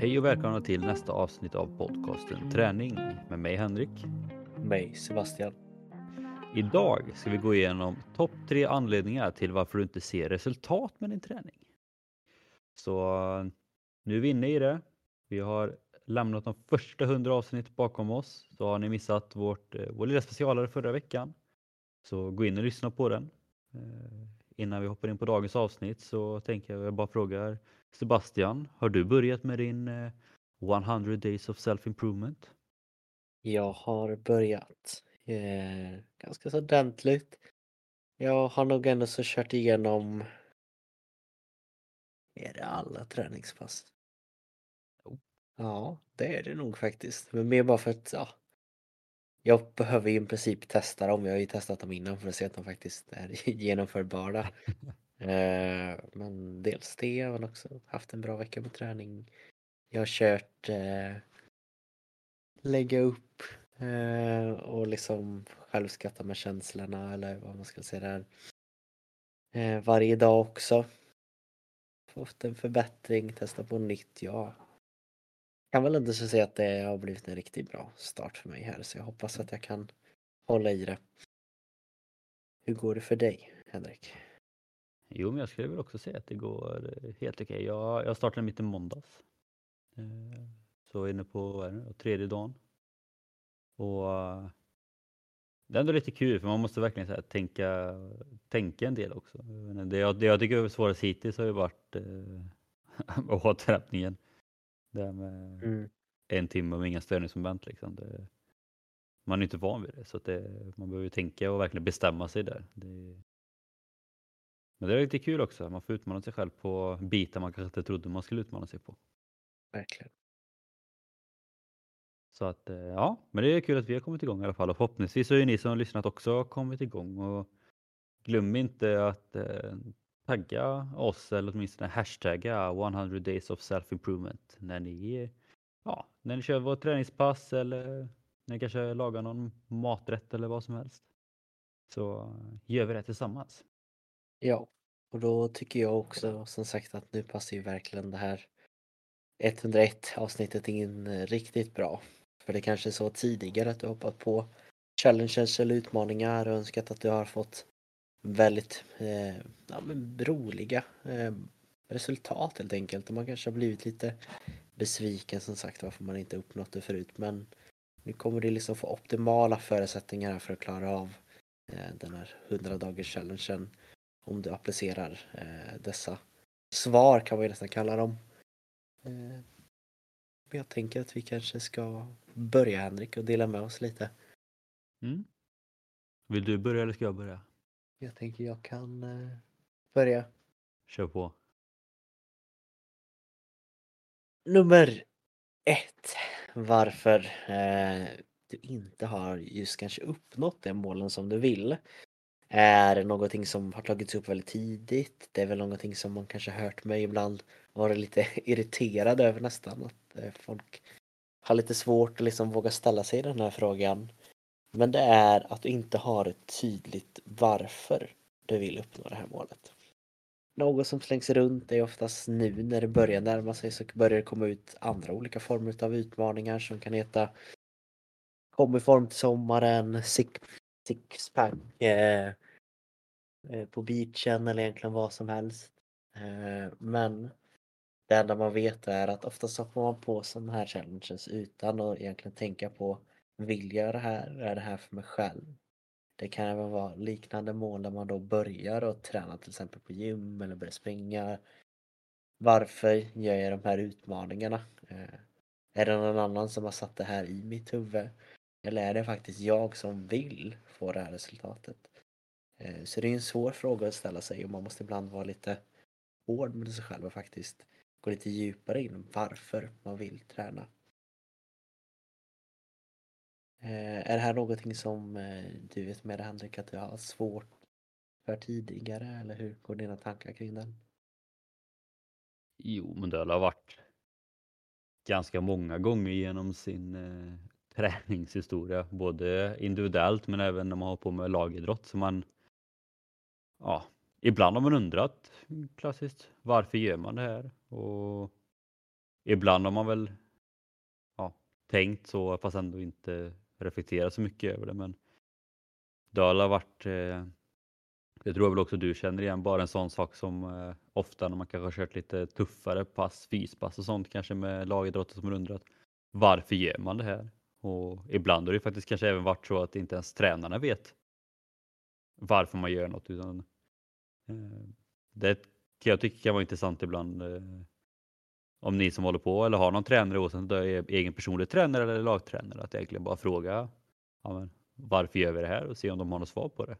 Hej och välkomna till nästa avsnitt av podcasten Träning med mig Henrik. Mig Sebastian. Idag ska vi gå igenom topp tre anledningar till varför du inte ser resultat med din träning. Så nu är vi inne i det. Vi har lämnat de första 100 avsnitt bakom oss. Så har ni missat vårt, eh, vår lilla specialare förra veckan. Så gå in och lyssna på den. Eh, Innan vi hoppar in på dagens avsnitt så tänker jag, jag bara frågar Sebastian, har du börjat med din eh, 100 days of self-improvement? Jag har börjat eh, ganska så ordentligt. Jag har nog ändå så kört igenom är det alla träningspass? Jo. Ja, det är det nog faktiskt. Men mer bara för att ja, jag behöver ju i princip testa dem. Jag har ju testat dem innan för att se att de faktiskt är genomförbara. Eh, men dels det, har också haft en bra vecka med träning. Jag har kört eh, lägga upp eh, och liksom självskatta med känslorna eller vad man ska säga där. Eh, varje dag också. Fått en förbättring, testa på nytt, ja. Kan väl ändå säga att det har blivit en riktigt bra start för mig här så jag hoppas att jag kan hålla i det. Hur går det för dig, Henrik? Jo, men jag skulle väl också säga att det går eh, helt okej. Jag, jag startade mitt i måndags. Eh, Så inne på är det, tredje dagen. Och eh, det är ändå lite kul för man måste verkligen så här, tänka, tänka en del också. Det jag, det jag tycker är svårast hittills har ju varit eh, återhämtningen. Det här med Mm. en timme med inga störningsmoment. Liksom. Det, man är inte van vid det så det, man behöver tänka och verkligen bestämma sig där. Det, men det är lite kul också. Man får utmana sig själv på bitar man kanske inte trodde man skulle utmana sig på. Verkligen. Så att eh, ja, men det är kul att vi har kommit igång i alla fall och förhoppningsvis har ju ni som har lyssnat också kommit igång och glöm inte att eh, tagga oss eller åtminstone hashtagga 100 days of self-improvement när ni, ja, när ni kör vårt träningspass eller när ni kanske lagar någon maträtt eller vad som helst. Så gör vi det tillsammans. Ja, och då tycker jag också som sagt att nu passar ju verkligen det här 101 avsnittet in eh, riktigt bra. För det kanske är så tidigare att du hoppat på challenges eller utmaningar och önskat att du har fått väldigt eh, ja, men roliga eh, resultat helt enkelt. Och man kanske har blivit lite besviken som sagt varför man inte uppnått det förut. Men nu kommer det liksom få optimala förutsättningar för att klara av eh, den här 100 dagars challengen om du applicerar eh, dessa svar kan man ju nästan kalla dem. Eh, men jag tänker att vi kanske ska börja Henrik och dela med oss lite. Mm. Vill du börja eller ska jag börja? Jag tänker jag kan eh, börja. Kör på. Nummer ett. Varför eh, du inte har just kanske uppnått de målen som du vill. Är någonting som har tagits upp väldigt tidigt. Det är väl någonting som man kanske hört mig ibland vara lite irriterad över nästan. Att eh, folk har lite svårt att liksom våga ställa sig den här frågan. Men det är att du inte har ett tydligt varför du vill uppnå det här målet. Något som slängs runt är oftast nu när det börjar närma sig så börjar det komma ut andra olika former av utmaningar som kan heta Kom i form till sommaren, sixpack six eh, på beachen eller egentligen vad som helst. Eh, men det enda man vet är att oftast hoppar man på sådana här challenges utan att egentligen tänka på vill jag det här? Är det här för mig själv? Det kan även vara liknande mål där man då börjar och träna till exempel på gym eller börjar springa. Varför gör jag de här utmaningarna? Eh, är det någon annan som har satt det här i mitt huvud? Eller är det faktiskt jag som vill få det här resultatet? Eh, så det är en svår fråga att ställa sig och man måste ibland vara lite hård med sig själv och faktiskt gå lite djupare in varför man vill träna. Eh, är det här någonting som eh, du vet med dig Henrik att du har svårt för tidigare eller hur går dina tankar kring den? Jo, men det har varit ganska många gånger genom sin eh, träningshistoria, både individuellt men även när man har på med lagidrott. Så man, ja, ibland har man undrat, klassiskt, varför gör man det här? Och ibland har man väl ja, tänkt så fast ändå inte reflektera så mycket över det. Men det har varit, eh, det tror jag väl också du känner igen, bara en sån sak som eh, ofta när man kanske har kört lite tuffare pass, fyspass och sånt kanske med lagidrotter som undrat varför gör man det här? Och ibland har det faktiskt kanske även varit så att inte ens tränarna vet varför man gör något. Utan, eh, det kan jag tycka kan vara intressant ibland. Eh, om ni som håller på eller har någon tränare oavsett om det är egen personlig tränare eller lagtränare att egentligen bara fråga ja, men, varför gör vi det här och se om de har något svar på det.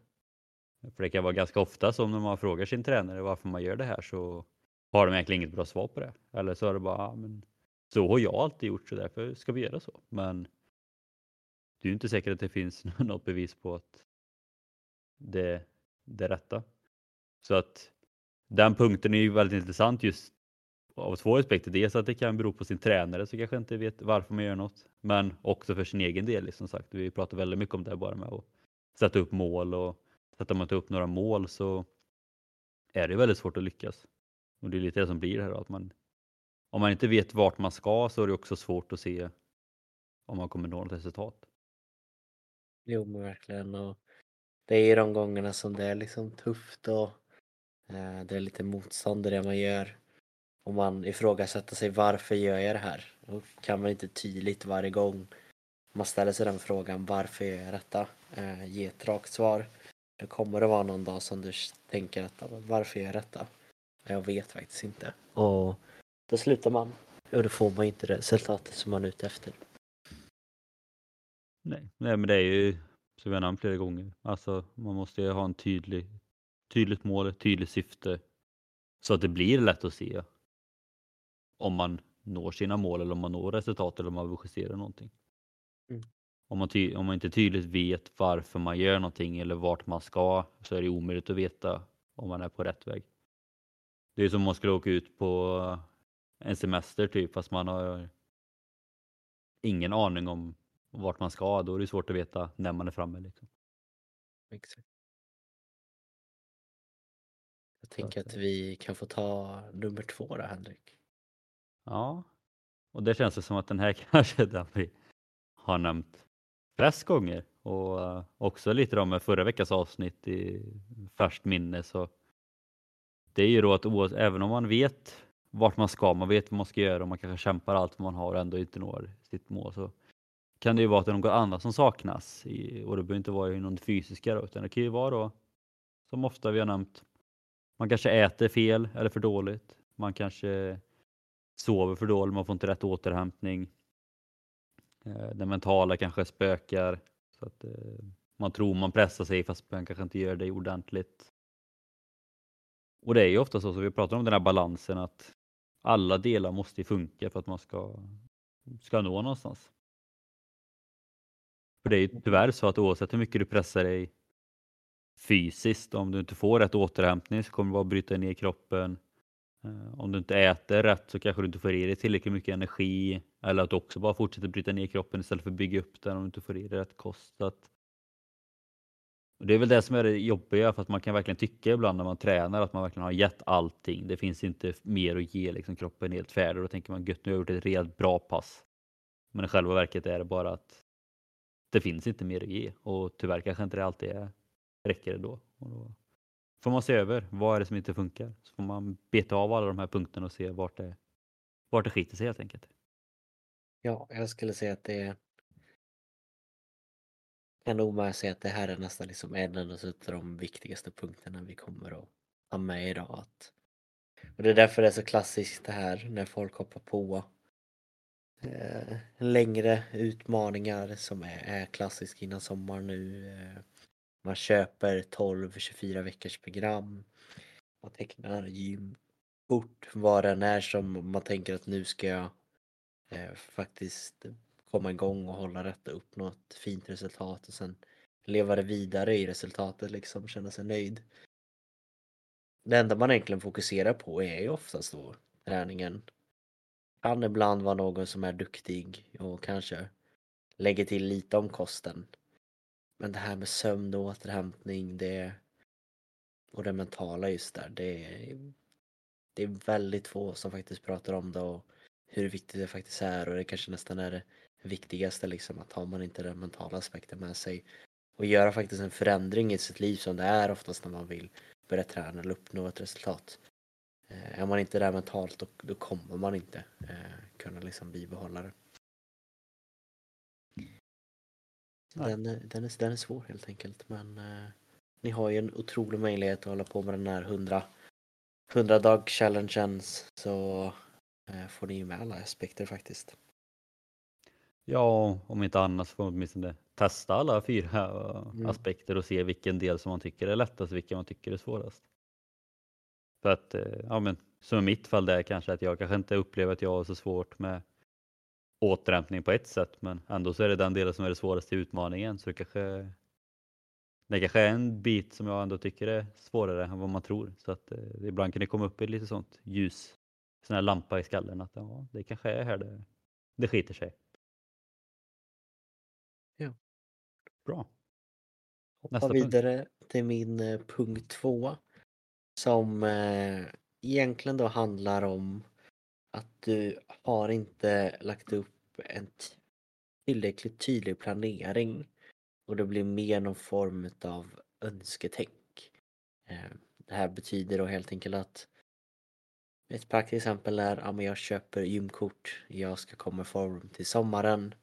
För det kan vara ganska ofta som när man frågar sin tränare varför man gör det här så har de egentligen inget bra svar på det. Eller så är det bara, ja, men så har jag alltid gjort så därför ska vi göra så. Men det är ju inte säkert att det finns något bevis på att det, det rätta. Så att den punkten är ju väldigt intressant just av två aspekter. Dels att det kan bero på sin tränare som kanske inte vet varför man gör något. Men också för sin egen del. Som sagt, vi pratar väldigt mycket om det bara med att sätta upp mål och sätter man inte upp några mål så är det väldigt svårt att lyckas. Och det är lite det som blir här att man om man inte vet vart man ska så är det också svårt att se om man kommer nå något resultat. Jo men verkligen och det är ju de gångerna som det är liksom tufft och eh, det är lite motstånd i det man gör. Och man ifrågasätter sig varför gör jag det här? Då kan man inte tydligt varje gång man ställer sig den frågan varför gör jag detta? Eh, ge ett rakt svar. Då kommer det vara någon dag som du tänker att varför gör jag detta? Jag vet faktiskt inte. Och då slutar man. Och då får man inte resultatet som man är ute efter. Nej, nej men det är ju som jag nämnt flera gånger. Alltså man måste ju ha en tydlig, tydligt mål, ett tydligt syfte. Så att det blir lätt att se om man når sina mål eller om man når resultat eller om man vill justera någonting. Mm. Om, man om man inte tydligt vet varför man gör någonting eller vart man ska så är det omöjligt att veta om man är på rätt väg. Det är som om man skulle åka ut på en semester typ fast man har ingen aning om vart man ska. Då är det svårt att veta när man är framme. Liksom. Exakt. Jag tänker att vi kan få ta nummer två då Henrik. Ja, och det känns det som att den här kanske är den vi har nämnt flest gånger och eh, också lite då med förra veckans avsnitt i färskt minne så det är ju då att även om man vet vart man ska, man vet vad man ska göra och man kanske kämpar allt vad man har och ändå inte når sitt mål så kan det ju vara att det är något annat som saknas i, och det behöver inte vara inom det fysiska då, utan det kan ju vara då som ofta vi har nämnt. Man kanske äter fel eller för dåligt. Man kanske sover för dåligt, man får inte rätt återhämtning. Eh, det mentala kanske spökar så att eh, man tror man pressar sig fast man kanske inte gör det ordentligt. Och det är ju ofta så som vi pratar om den här balansen att alla delar måste funka för att man ska, ska nå någonstans. För det är ju tyvärr så att oavsett hur mycket du pressar dig fysiskt, om du inte får rätt återhämtning så kommer du bara bryta ner kroppen. Eh, om du inte äter rätt så kanske du inte får i dig tillräckligt mycket energi eller att du också bara fortsätter bryta ner kroppen istället för att bygga upp den om du inte får i dig rätt kost. Så att det är väl det som är det jobbiga för att man kan verkligen tycka ibland när man tränar att man verkligen har gett allting. Det finns inte mer att ge liksom kroppen är helt färdig. Då tänker man gött nu har jag gjort ett rejält bra pass. Men i själva verket är det bara att det finns inte mer att ge och tyvärr kanske inte det alltid är, räcker det då. Och då får man se över vad är det som inte funkar. Så får man beta av alla de här punkterna och se vart det, vart det skiter sig helt enkelt. Ja, jag skulle säga att det är kan nog med säga att det här är nästan liksom en av de viktigaste punkterna vi kommer att ha med idag. Att, och det är därför det är så klassiskt det här när folk hoppar på eh, längre utmaningar som är, är klassiskt innan sommaren nu. Eh, man köper 12-24 veckors program. Man tecknar gymkort, vad den är som man tänker att nu ska jag eh, faktiskt komma igång och hålla rätt och uppnå ett fint resultat och sen leva det vidare i resultatet liksom, känna sig nöjd. Det enda man egentligen fokuserar på är ju oftast då träningen. Kan ibland vara någon som är duktig och kanske lägger till lite om kosten. Men det här med sömn och återhämtning, det och det mentala just där, det är, det är väldigt få som faktiskt pratar om det och hur viktigt det faktiskt är och det kanske nästan är det viktigaste liksom att har man inte den mentala aspekten med sig och göra faktiskt en förändring i sitt liv som det är oftast när man vill börja träna eller uppnå ett resultat. Eh, är man inte där mentalt då, då kommer man inte eh, kunna liksom bibehålla det. Den, är- den, är, den är svår helt enkelt men eh, ni har ju en otrolig möjlighet att hålla på med den här 100, 100 dag challengen så eh, får ni ju med alla aspekter faktiskt. Ja, om inte annat får man åtminstone testa alla fyra eh, Mm. aspekter och se vilken del som man tycker är lättast och vilken man tycker är svårast. För att, eh, ja men som i mitt fall där kanske att jag kanske inte upplever att jag har så svårt med återhämtning på ett sätt men ändå så är det den delen som är det svåraste utmaningen så det kanske det kanske är en bit som jag ändå tycker är svårare än vad man tror så att eh, ibland kan det komma upp ett lite sånt ljus, sån här lampa i skallen att ja, det kanske är här det, det skiter sig. Ja. Bra. Hoppa Nästa punkt. vidare till min eh, punkt två. Som eh, egentligen då handlar om att du har inte lagt upp en tillräckligt tydlig planering och det blir mer någon form av önsketänk. Eh, det här betyder då helt enkelt att ett praktiskt exempel är att jag köper gymkort, jag ska komma i form till sommaren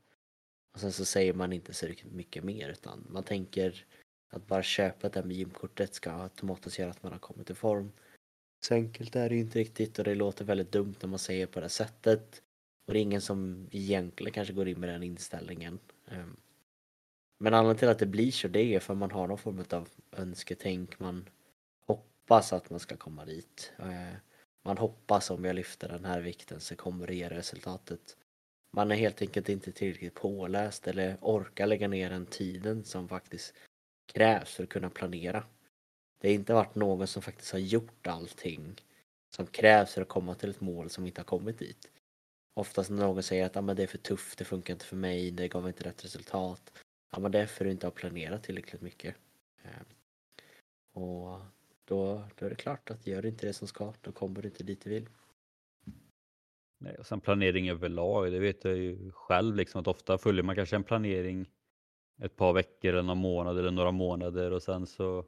och sen så säger man inte så mycket mer utan man tänker att bara köpa det här med gymkortet ska automatiskt göra att man har kommit i form. Så enkelt är det ju inte riktigt och det låter väldigt dumt när man säger på det sättet. Och det är ingen som egentligen kanske går in med den inställningen. Ehm. Men anledningen till att det blir så det är för man har någon form av önsketänk. Man hoppas att man ska komma dit. Ehm. Man hoppas om jag lyfter den här vikten så kommer det ge resultatet. Man är helt enkelt inte tillräckligt påläst eller orkar lägga ner den tiden som faktiskt krävs för att kunna planera. Det har inte varit någon som faktiskt har gjort allting som krävs för att komma till ett mål som inte har kommit dit. Oftast när någon säger att ah, men det är för tufft, det funkar inte för mig, det gav inte rätt resultat. Ja men det är för att du inte har planerat tillräckligt mycket. Eh, Och då, då är det klart att gör du inte det som ska, då kommer du inte dit du vill. Nej, och sen planering överlag, det vet jag ju själv liksom att ofta följer man kanske en planering ett par veckor eller någon månad eller några månader och sen så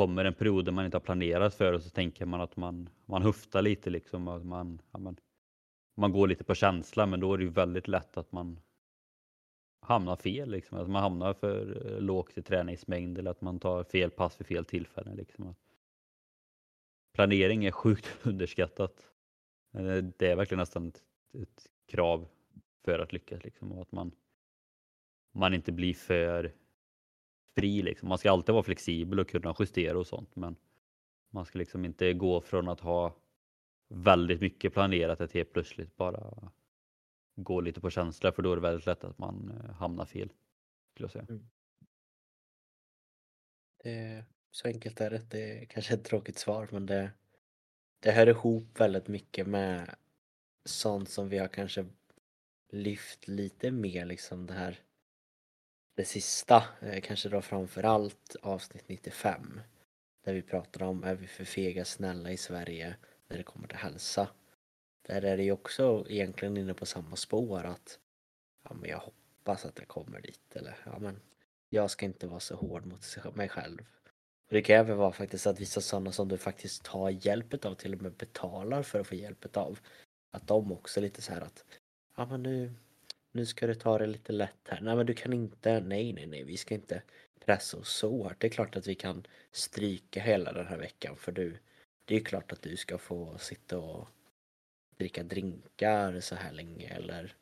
kommer en period där man inte har planerat för och så tänker man att man, man höftar lite liksom. Att man, ja, man, man går lite på känsla men då är det ju väldigt lätt att man hamnar fel. Liksom. Att man hamnar för eh, lågt i träningsmängd eller att man tar fel pass vid fel tillfälle. Liksom. Planering är sjukt underskattat. Eh, det är verkligen nästan ett, ett krav för att lyckas. Liksom. Och att man, man inte blir för fri. Liksom. Man ska alltid vara flexibel och kunna justera och sånt. Men man ska liksom inte gå från att ha väldigt mycket planerat att helt plötsligt bara gå lite på känsla för då är det väldigt lätt att man eh, hamnar fel. Skulle jag säga. Mm. Det, så enkelt är det. Det är kanske ett tråkigt svar men det, det hör ihop väldigt mycket med sånt som vi har kanske lyft lite mer liksom det här det sista, eh, kanske då framförallt avsnitt 95 där vi pratar om är vi för fega snälla i Sverige när det kommer till hälsa. Där är det ju också egentligen inne på samma spår att ja men jag hoppas att jag kommer dit eller ja men jag ska inte vara så hård mot mig själv. Och det även vara faktiskt att vissa sådana som du faktiskt tar hjälp av, till och med betalar för att få hjälp av. Att de också är lite så här att ja men nu, nu ska du ta det lite lätt här. Nej men du kan inte, nej nej nej vi ska inte pressa oss så hårt. Det är klart att vi kan stryka hela den här veckan för du, det är klart att du ska få sitta och dricka drinkar så här länge eller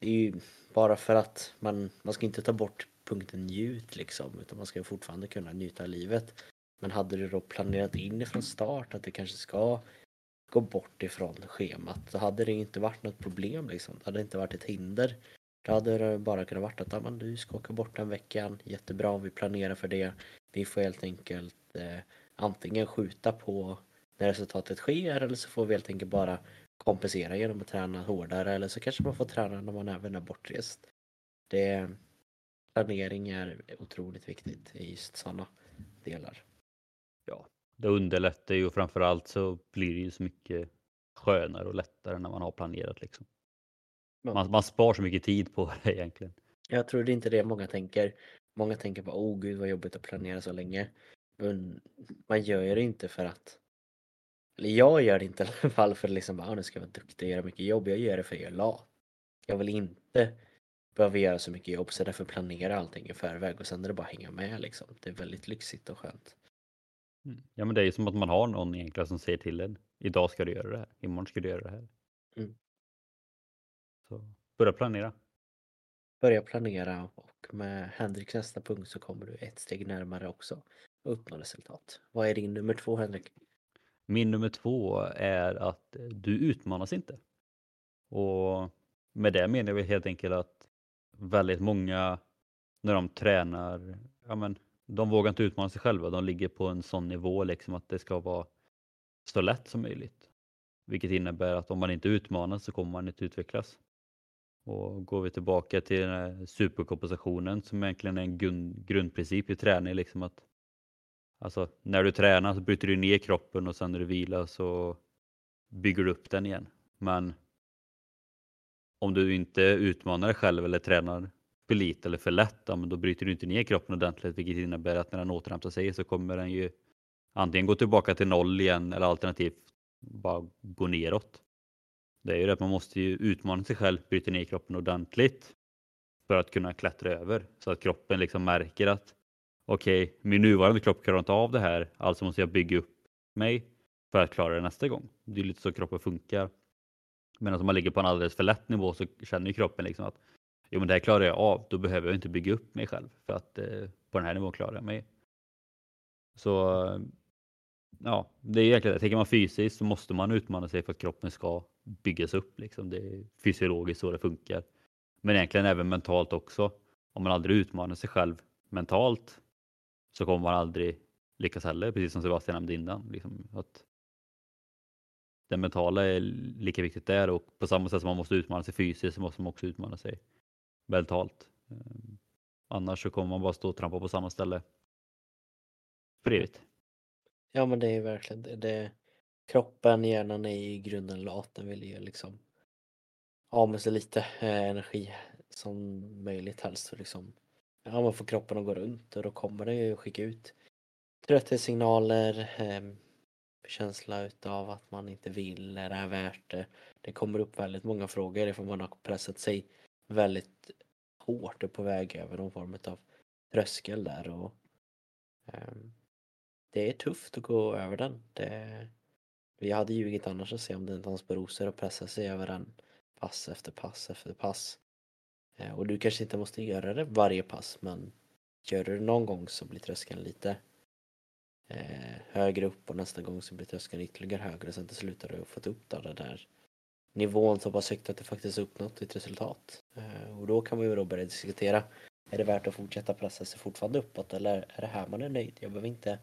det är ju bara för att man, man ska inte ta bort punkten njut liksom utan man ska fortfarande kunna njuta av livet. Men hade du då planerat in ifrån start att du kanske ska gå bort ifrån schemat så hade det inte varit något problem liksom. Det hade inte varit ett hinder. Då hade det bara kunnat vara att ah, du ska åka bort den veckan, jättebra, vi planerar för det. Vi får helt enkelt eh, antingen skjuta på när resultatet sker eller så får vi helt enkelt bara kompensera genom att träna hårdare eller så kanske man får träna när man även är bortrest. Det, planering är otroligt viktigt i just sådana delar. Det underlättar ju och framförallt så blir det ju så mycket skönare och lättare när man har planerat liksom. Man, man spar så mycket tid på det egentligen. Jag tror det är inte det många tänker. Många tänker på åh gud vad jobbigt att planera så länge. Men man gör det inte för att eller jag gör det inte i alla fall för att liksom bara, "Ah, nu ska jag vara duktig och göra mycket jobb. Jag gör det för att jag är lat. Jag vill inte behöva göra så mycket jobb så därför planerar allting i förväg och sen är det bara att hänga med liksom. Det är väldigt lyxigt och skönt. Ja men det är ju som att man har någon egentligen som säger till en. Idag ska du göra det här, imorgon ska du göra det här. Mm. Så börja planera. Börja planera och med Henriks nästa punkt så kommer du ett steg närmare också att uppnå resultat. Vad är din nummer två Henrik? Min nummer två är att du utmanas inte. Och med det menar vi helt enkelt att väldigt många när de tränar, ja men de vågar inte utmana sig själva. De ligger på en sån nivå liksom att det ska vara så lätt som möjligt. Vilket innebär att om man inte utmanas så kommer man inte utvecklas. Och går vi tillbaka till den här superkompensationen som egentligen är en grund, grundprincip i träning, liksom att alltså, när du tränar så bryter du ner kroppen och sen när du vilar så bygger du upp den igen. Men om du inte utmanar dig själv eller tränar för lite eller för lätt, ja, men då bryter du inte ner kroppen ordentligt vilket innebär att när den återhämtar sig så kommer den ju antingen gå tillbaka till noll igen eller alternativt bara gå neråt. Det är ju det att man måste ju utmana sig själv, bryta ner kroppen ordentligt för att kunna klättra över så att kroppen liksom märker att okej, okay, min nuvarande kropp klarar inte av det här, alltså måste jag bygga upp mig för att klara det nästa gång. Det är lite så kroppen funkar. Men om man ligger på en alldeles för lätt nivå så känner ju kroppen liksom att jo men det här klarar jag av, då behöver jag inte bygga upp mig själv för att eh, på den här nivån klarar jag mig. Så ja, det är egentligen det. Tänker man fysiskt så måste man utmana sig för att kroppen ska byggas upp. Liksom. Det är fysiologiskt så det funkar. Men egentligen även mentalt också. Om man aldrig utmanar sig själv mentalt så kommer man aldrig lyckas heller, precis som Sebastian nämnde innan. Liksom, att det mentala är lika viktigt där och på samma sätt som man måste utmana sig fysiskt så måste man också utmana sig mentalt. Eh, annars så kommer man bara stå och trampa på samma ställe för evigt. Ja men det är verkligen det. det kroppen, hjärnan är i grunden lat. Den vill ju liksom ha med sig lite eh, energi som möjligt helst. För liksom, ja, man får kroppen att gå runt och då kommer den ju skicka ut trötthetssignaler, eh, känsla utav att man inte vill, är det här värt det? Det kommer upp väldigt många frågor ifall man har pressat sig väldigt hårt och på väg över någon form av tröskel där och um, det är tufft att gå över den. Det, vi hade ljugit annars att se om det inte fanns på rosor och pressa sig över den pass efter pass efter pass. Uh, och du kanske inte måste göra det varje pass men gör du det någon gång så blir tröskeln lite eh, högre upp och nästa gång så blir tröskeln ytterligare högre och sen till slut har du fått upp den det där nivån så pass högt att det faktiskt uppnått ett resultat. Eh, och då kan man ju då börja diskutera är det värt att fortsätta pressa sig fortfarande uppåt eller är det här man är nöjd? Jag behöver inte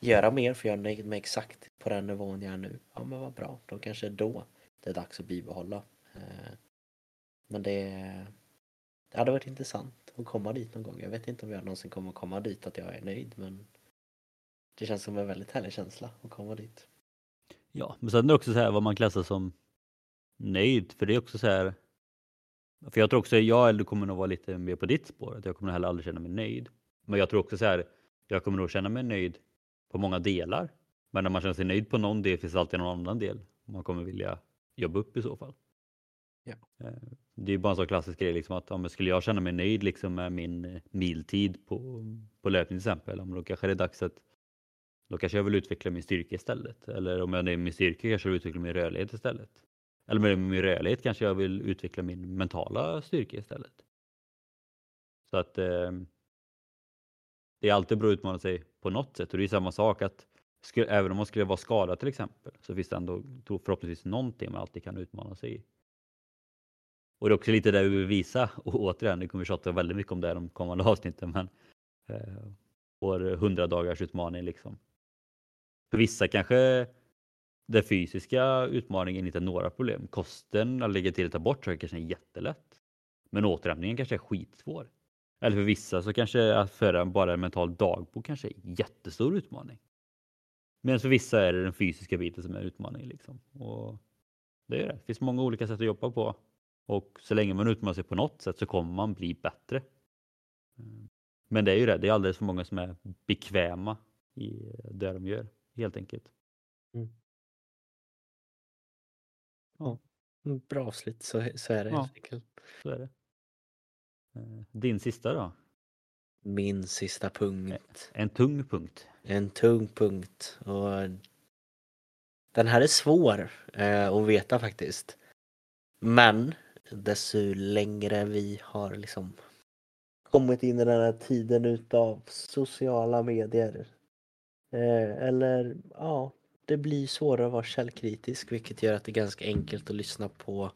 göra mer för jag är nöjd med exakt på den nivån jag är nu. Ja men vad bra, då kanske då det är dags att bibehålla. Eh, men det, det hade varit intressant att komma dit någon gång. Jag vet inte om jag någonsin kommer komma dit att jag är nöjd men det känns som en väldigt härlig känsla att komma dit. Ja, men sen är det också så här vad man klassar som nöjd, för det är också så här. För jag tror också jag kommer nog vara lite mer på ditt spår, att jag kommer heller aldrig känna mig nöjd. Men jag tror också så här, jag kommer nog känna mig nöjd på många delar. Men när man känner sig nöjd på någon del finns det alltid någon annan del man kommer vilja jobba upp i så fall. Eh, det är bara en sån klassisk grej, liksom att om skulle jag känna mig nöjd liksom med min eh, miltid på, på löpning till exempel, då kanske det är dags att då kanske jag vill utveckla min styrka istället. Eller om jag är nöjd med min styrka kanske jag vill utveckla min rörlighet istället. Eller med min rörlighet kanske jag vill utveckla min mentala styrka istället. Så att eh, det är alltid bra att utmana sig på något sätt och det är samma sak att skulle, även om man skulle vara skadad till exempel så finns det ändå förhoppningsvis någonting man alltid kan utmana sig i. Och det är också lite det vi vill visa och återigen, nu kommer vi tjata väldigt mycket om det här de kommande avsnitten men eh, vår 100 dagars utmaning liksom. För vissa kanske den fysiska utmaningen inte några problem. Kosten att lägga till och ta bort saker kanske är jättelätt. Men återhämtningen kanske är skitsvår. Eller för vissa så kanske att föra bara en mental dagbok kanske är en jättestor utmaning. Medan för vissa är det den fysiska biten som är utmaningen. Liksom. Och Det är det. Det finns många olika sätt att jobba på och så länge man utmanar sig på något sätt så kommer man bli bättre. Men det är ju det, det är alldeles för många som är bekväma i det de gör helt enkelt. Ja. Mm, bra avslut, så, så är det Ja. helt enkelt. Så är det. Eh, Din sista då? Min sista punkt. En tung punkt. En tung punkt. Och den här är svår eh, att veta faktiskt. Men desto längre vi har liksom kommit in i den här tiden utav sociala medier. Eh, eller ja, det blir svårare att vara källkritisk vilket gör att det är ganska enkelt att lyssna på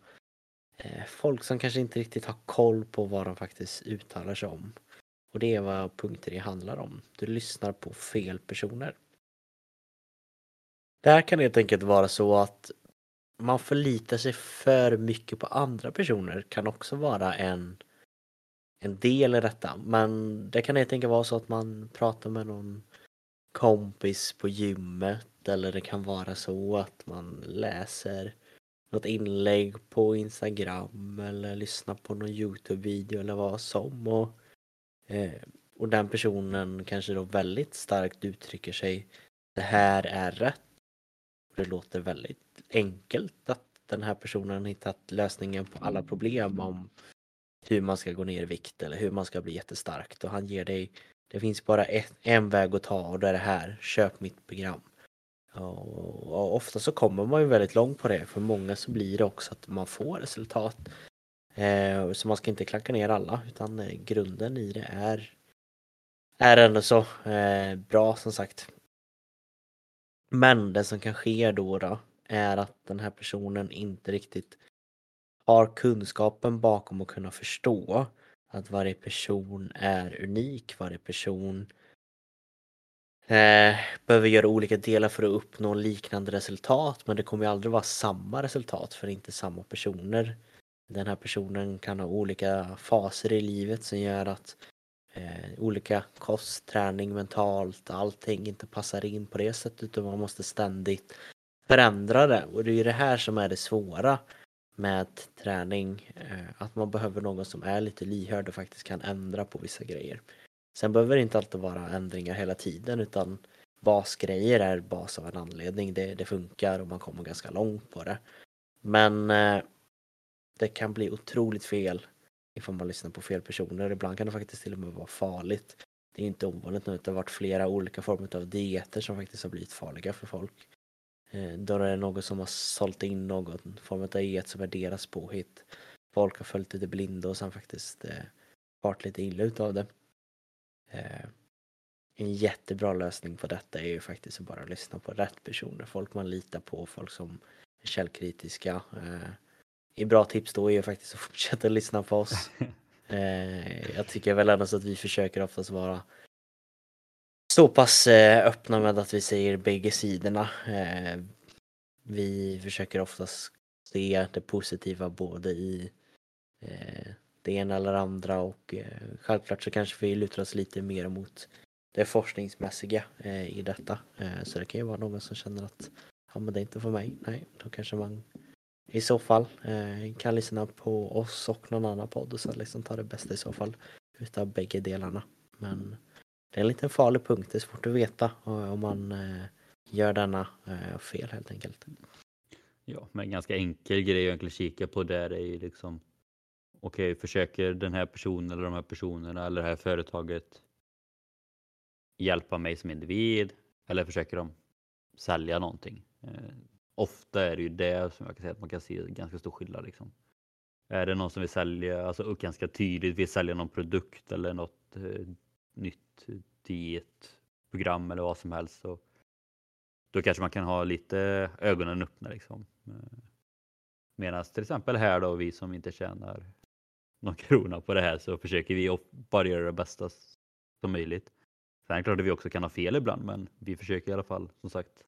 eh, folk som kanske inte riktigt har koll på vad de faktiskt uttalar sig om. Och det är vad punkt 3 e handlar om. Du lyssnar på fel personer. Det här kan helt enkelt vara så att man förlitar sig för mycket på andra personer kan också vara en, en del i detta. Men det kan helt enkelt vara så att man pratar med någon kompis på gymmet eller det kan vara så att man läser något inlägg på Instagram eller lyssnar på någon Youtube-video eller vad som. Och, eh, och den personen kanske då väldigt starkt uttrycker sig det här är rätt. Det låter väldigt enkelt att den här personen hittat lösningen på alla problem om hur man ska gå ner i vikt eller hur man ska bli jättestark och han ger dig det finns bara ett, en väg att ta och det är det här, köp mitt program. Och, och ofta så kommer man ju väldigt långt på det, för många så blir det också att man får resultat. Eh, så man ska inte klanka ner alla, utan eh, grunden i det är, är ändå så eh, bra som sagt. Men det som kan ske då, då är att den här personen inte riktigt har kunskapen bakom att kunna förstå att varje person är unik, varje person eh, behöver göra olika delar för att uppnå liknande resultat men det kommer ju aldrig vara samma resultat för det är inte samma personer. Den här personen kan ha olika faser i livet som gör att eh, olika kost, träning, mentalt, allting inte passar in på det sättet utan man måste ständigt förändra det och det är ju det här som är det svåra med träning. eh, Att man behöver någon som är lite lyhörd och faktiskt kan ändra på vissa grejer. Sen behöver det inte alltid vara ändringar hela tiden utan basgrejer är bas av en anledning. Det, det funkar och man kommer ganska långt på det. Men eh, det kan bli otroligt fel ifall man lyssnar på fel personer. Ibland kan det faktiskt till och med vara farligt. Det är inte ovanligt nu att det har varit flera olika former av dieter som faktiskt har blivit farliga för folk. Eh, Då är det någon som har sålt in någon form av diet som är deras påhitt. Folk har följt det blinda och sen faktiskt eh, lite illa utav det. Eh, en jättebra lösning på detta är ju faktiskt att bara lyssna på rätt personer. Folk man litar på, folk som är källkritiska. Eh, ett bra tips då är ju faktiskt att fortsätta lyssna på oss. Eh, jag tycker väl ändå så att vi försöker oftast vara så pass eh, öppna med att vi säger bägge sidorna. Eh, vi försöker oftast se det positiva både i eh, det ena eller andra och eh, självklart så kanske vi lutar oss lite mer mot det forskningsmässiga eh, i detta. Eh, så det kan ju vara någon som känner att ja men det är inte för mig. Nej, då kanske man i så fall eh, kan lyssna på oss och någon annan podd och sen liksom ta det bästa i så fall utav bägge delarna. Men det är en liten farlig punkt, det är svårt att veta eh, om man eh, gör denna eh, fel helt enkelt. Ja, men en ganska enkel grej att egentligen kika på där är ju liksom okej, försöker den här personen eller de här personerna eller det här företaget hjälpa mig som individ eller försöker de sälja någonting? Eh, ofta är det ju det som jag kan säga att man kan se ganska stor skillnad liksom. Är det någon som vill sälja, alltså ganska tydligt vill sälja någon produkt eller något eh, nytt dietprogram eller vad som helst så då kanske man kan ha lite ögonen öppna liksom. Eh, Medan till exempel här då, vi som inte tjänar någon krona på det här så försöker vi bara göra det bästa som möjligt. Sen är det klart att vi också kan ha fel ibland men vi försöker i alla fall som sagt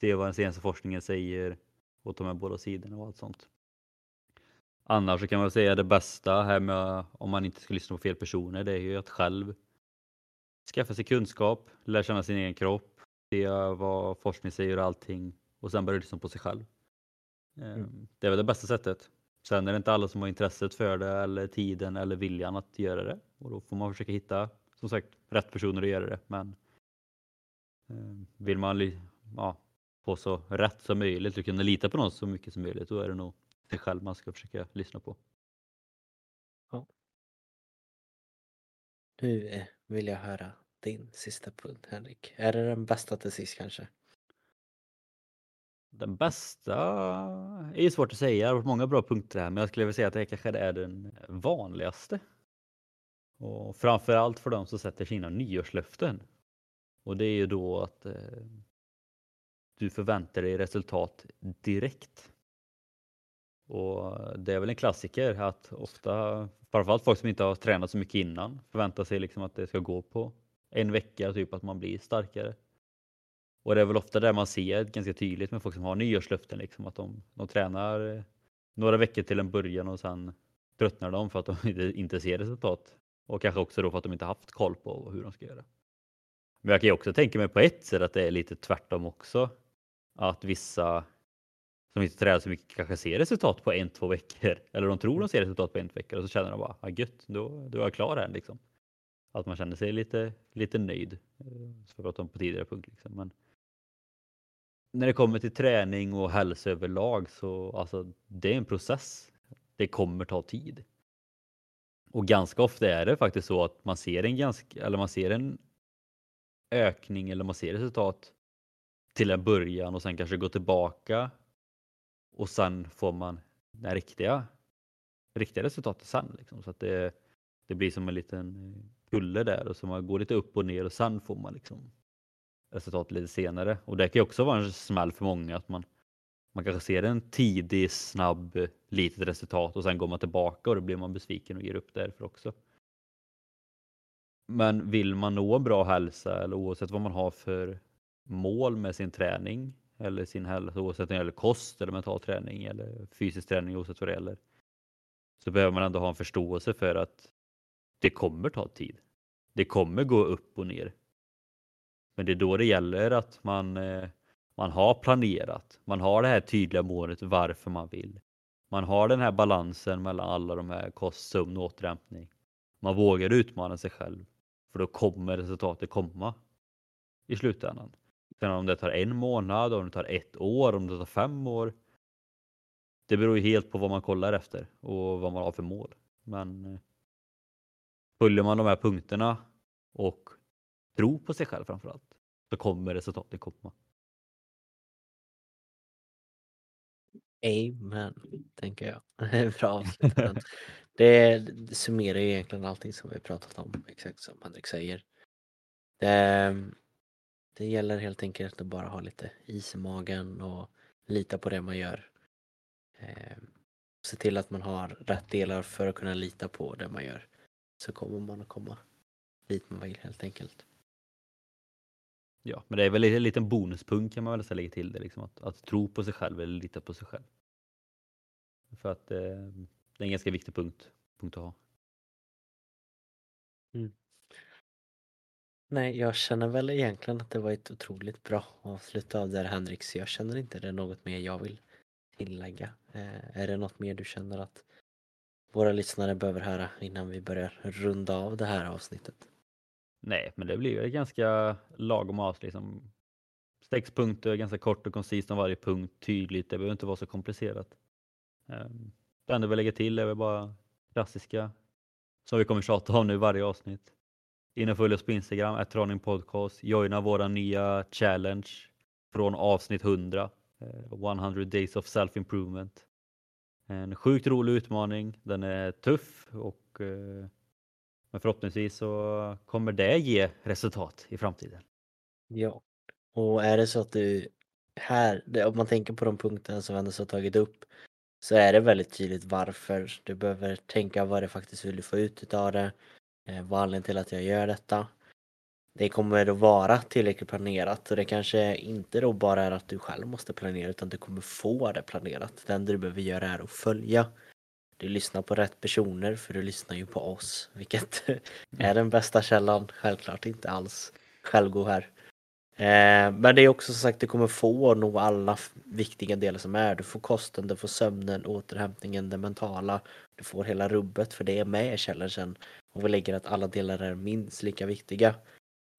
se vad den senaste forskningen säger och ta med båda sidorna och allt sånt. Annars så kan man säga det bästa här med om man inte ska lyssna på fel personer det är ju att själv skaffa sig kunskap, lära känna sin egen kropp, se vad forskning säger och allting och sen börja lyssna på sig själv. Mm. Det är väl det bästa sättet. Sen är det inte alla som har intresset för det eller tiden eller viljan att göra det och då får man försöka hitta som sagt rätt personer att göra det. Men ehm, vill man ja, få så rätt som möjligt och kunna lita på någon så mycket som möjligt då är det nog sig själv man ska försöka lyssna på. Ja. Nu eh, vill jag höra din sista punkt Henrik. Är det den bästa till sist kanske? Den bästa är ju svårt att säga. Det har varit många bra punkter här, men jag skulle vilja säga att det kanske är den vanligaste. Och framförallt för de som sätter sina nyårslöften. Och det är ju då att eh, du förväntar dig resultat direkt. Och det är väl en klassiker att ofta, framförallt folk som inte har tränat så mycket innan, förväntar sig liksom att det ska gå på en vecka, typ att man blir starkare. Och det är väl ofta där man ser ganska tydligt med folk som har nyårslöften, liksom, att de, de tränar eh, några veckor till en början och sen tröttnar de för att de inte ser resultat. Och kanske också då för att de inte haft koll på hur de ska göra. Men jag kan ju också tänka mig på ett sätt att det är lite tvärtom också. Att vissa som inte tränar så mycket kanske ser resultat på en, två veckor. Eller de tror de ser resultat på en vecka och så känner de bara, ah, gött, då, då är jag klar här liksom. Att man känner sig lite, lite nöjd. Eh, som vi pratade om på tidigare punkt. Liksom. Men när det kommer till träning och hälsa överlag så alltså det är en process. Det kommer ta tid. Och ganska ofta är det faktiskt så att man ser en ganska, eller man ser en ökning eller man ser resultat till en början och sen kanske gå tillbaka och sen får man det riktiga, riktiga resultatet sen. Liksom. Så att det, det blir som en liten kulle där och så man går lite upp och ner och sen får man liksom resultat lite senare. Och det kan ju också vara en smäll för många att man, man kanske ser en tidig, snabb, litet resultat och sen går man tillbaka och då blir man besviken och ger upp därför också. Men vill man nå bra hälsa eller oavsett vad man har för mål med sin träning eller sin hälsa oavsett om det gäller kost eller mental träning eller fysisk träning oavsett vad det gäller. Så behöver man ändå ha en förståelse för att det kommer ta tid. Det kommer gå upp och ner. Men det är då det gäller att man, eh, man har planerat. Man har det här tydliga målet varför man vill. Man har den här balansen mellan alla de här kost, sömn och återhämtning. Man vågar utmana sig själv. För då kommer resultatet komma i slutändan. Sen om det tar en månad, om det tar ett år, om det tar fem år. Det beror ju helt på vad man kollar efter och vad man har för mål. Men eh, följer man de här punkterna och tro på sig själv framförallt så kommer resultatet komma. Amen, tänker jag. Bra det, det summerar ju egentligen allting som vi pratat om, exakt som Henrik säger. Det, det gäller helt enkelt att bara ha lite is i magen och lita på det man gör. Eh, se till att man har rätt delar för att kunna lita på det man gör. Så kommer man att komma dit man vill helt enkelt. Ja, men det är väl en liten bonuspunkt kan man väl lägga till det, liksom, att, att tro på sig själv eller lita på sig själv. För att eh, det är en ganska viktig punkt, punkt att ha. Mm. Nej, jag känner väl egentligen att det var ett otroligt bra avslut av det här Henrik, så jag känner inte det är något mer jag vill tillägga. Eh, är det något mer du känner att våra lyssnare behöver höra innan vi börjar runda av det här avsnittet? Nej, men det blir ju ganska lagom avsnitt. Liksom. Sex punkter, ganska kort och koncist om varje punkt, tydligt. Det behöver inte vara så komplicerat. Ehm, det enda vi lägger till är väl bara klassiska som vi kommer tjata om nu varje avsnitt. In och följ oss på Instagram, att podcast. Joina våra nya challenge från avsnitt 100. 100 eh, days of self-improvement. En sjukt rolig utmaning. Den är tuff och eh, men förhoppningsvis så kommer det ge resultat i framtiden. Ja, och är det så att du här, om man tänker på de punkterna som Anders har tagit upp så är det väldigt tydligt varför. Du behöver tänka vad det faktiskt vill du få ut av det. Eh, vad anledningen till att jag gör detta. Det kommer att vara tillräckligt planerat och det kanske inte då bara är att du själv måste planera utan du kommer få det planerat. Det enda du behöver göra är att följa du lyssnar på rätt personer för du lyssnar ju på oss, vilket är den bästa källan. Självklart inte alls självgod här. Eh, men det är också som sagt, du kommer få nog alla viktiga delar som är. Du får kosten, du får sömnen, återhämtningen, det mentala. Du får hela rubbet för det är med i challengen. Och vi lägger att alla delar är minst lika viktiga.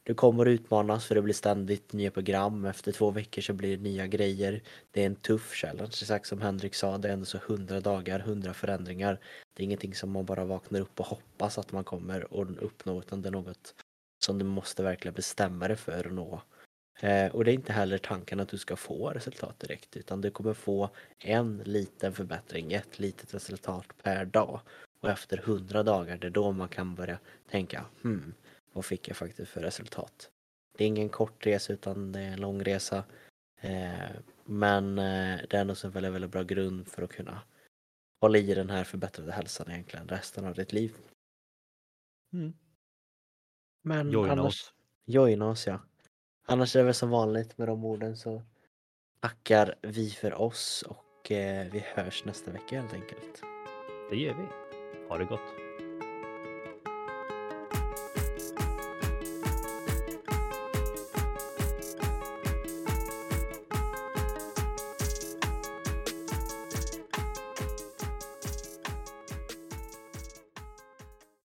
Du kommer utmanas för det blir ständigt nya program. Efter två veckor så blir det nya grejer. Det är en tuff challenge, exakt som Henrik sa. Det är ändå så 100 dagar, 100 förändringar. Det är ingenting som man bara vaknar upp och hoppas att man kommer att uppnå utan det är något som du måste verkligen bestämma dig för att nå. Eh, och det är inte heller tanken att du ska få resultat direkt utan du kommer få en liten förbättring, ett litet resultat per dag. Och efter 100 dagar, det är då man kan börja tänka, hmm, vad fick jag faktiskt för resultat? Det är ingen kort resa utan det är en lång resa. Eh, men eh, det är ändå så en väldigt, väldigt bra grund för att kunna hålla i den här förbättrade hälsan egentligen resten av ditt liv. Mm. Men Joina annars, oss. joina oss ja. Annars är det väl som vanligt med de orden så tackar vi för oss och eh, vi hörs nästa vecka helt enkelt. Det gör vi. Ha det gott.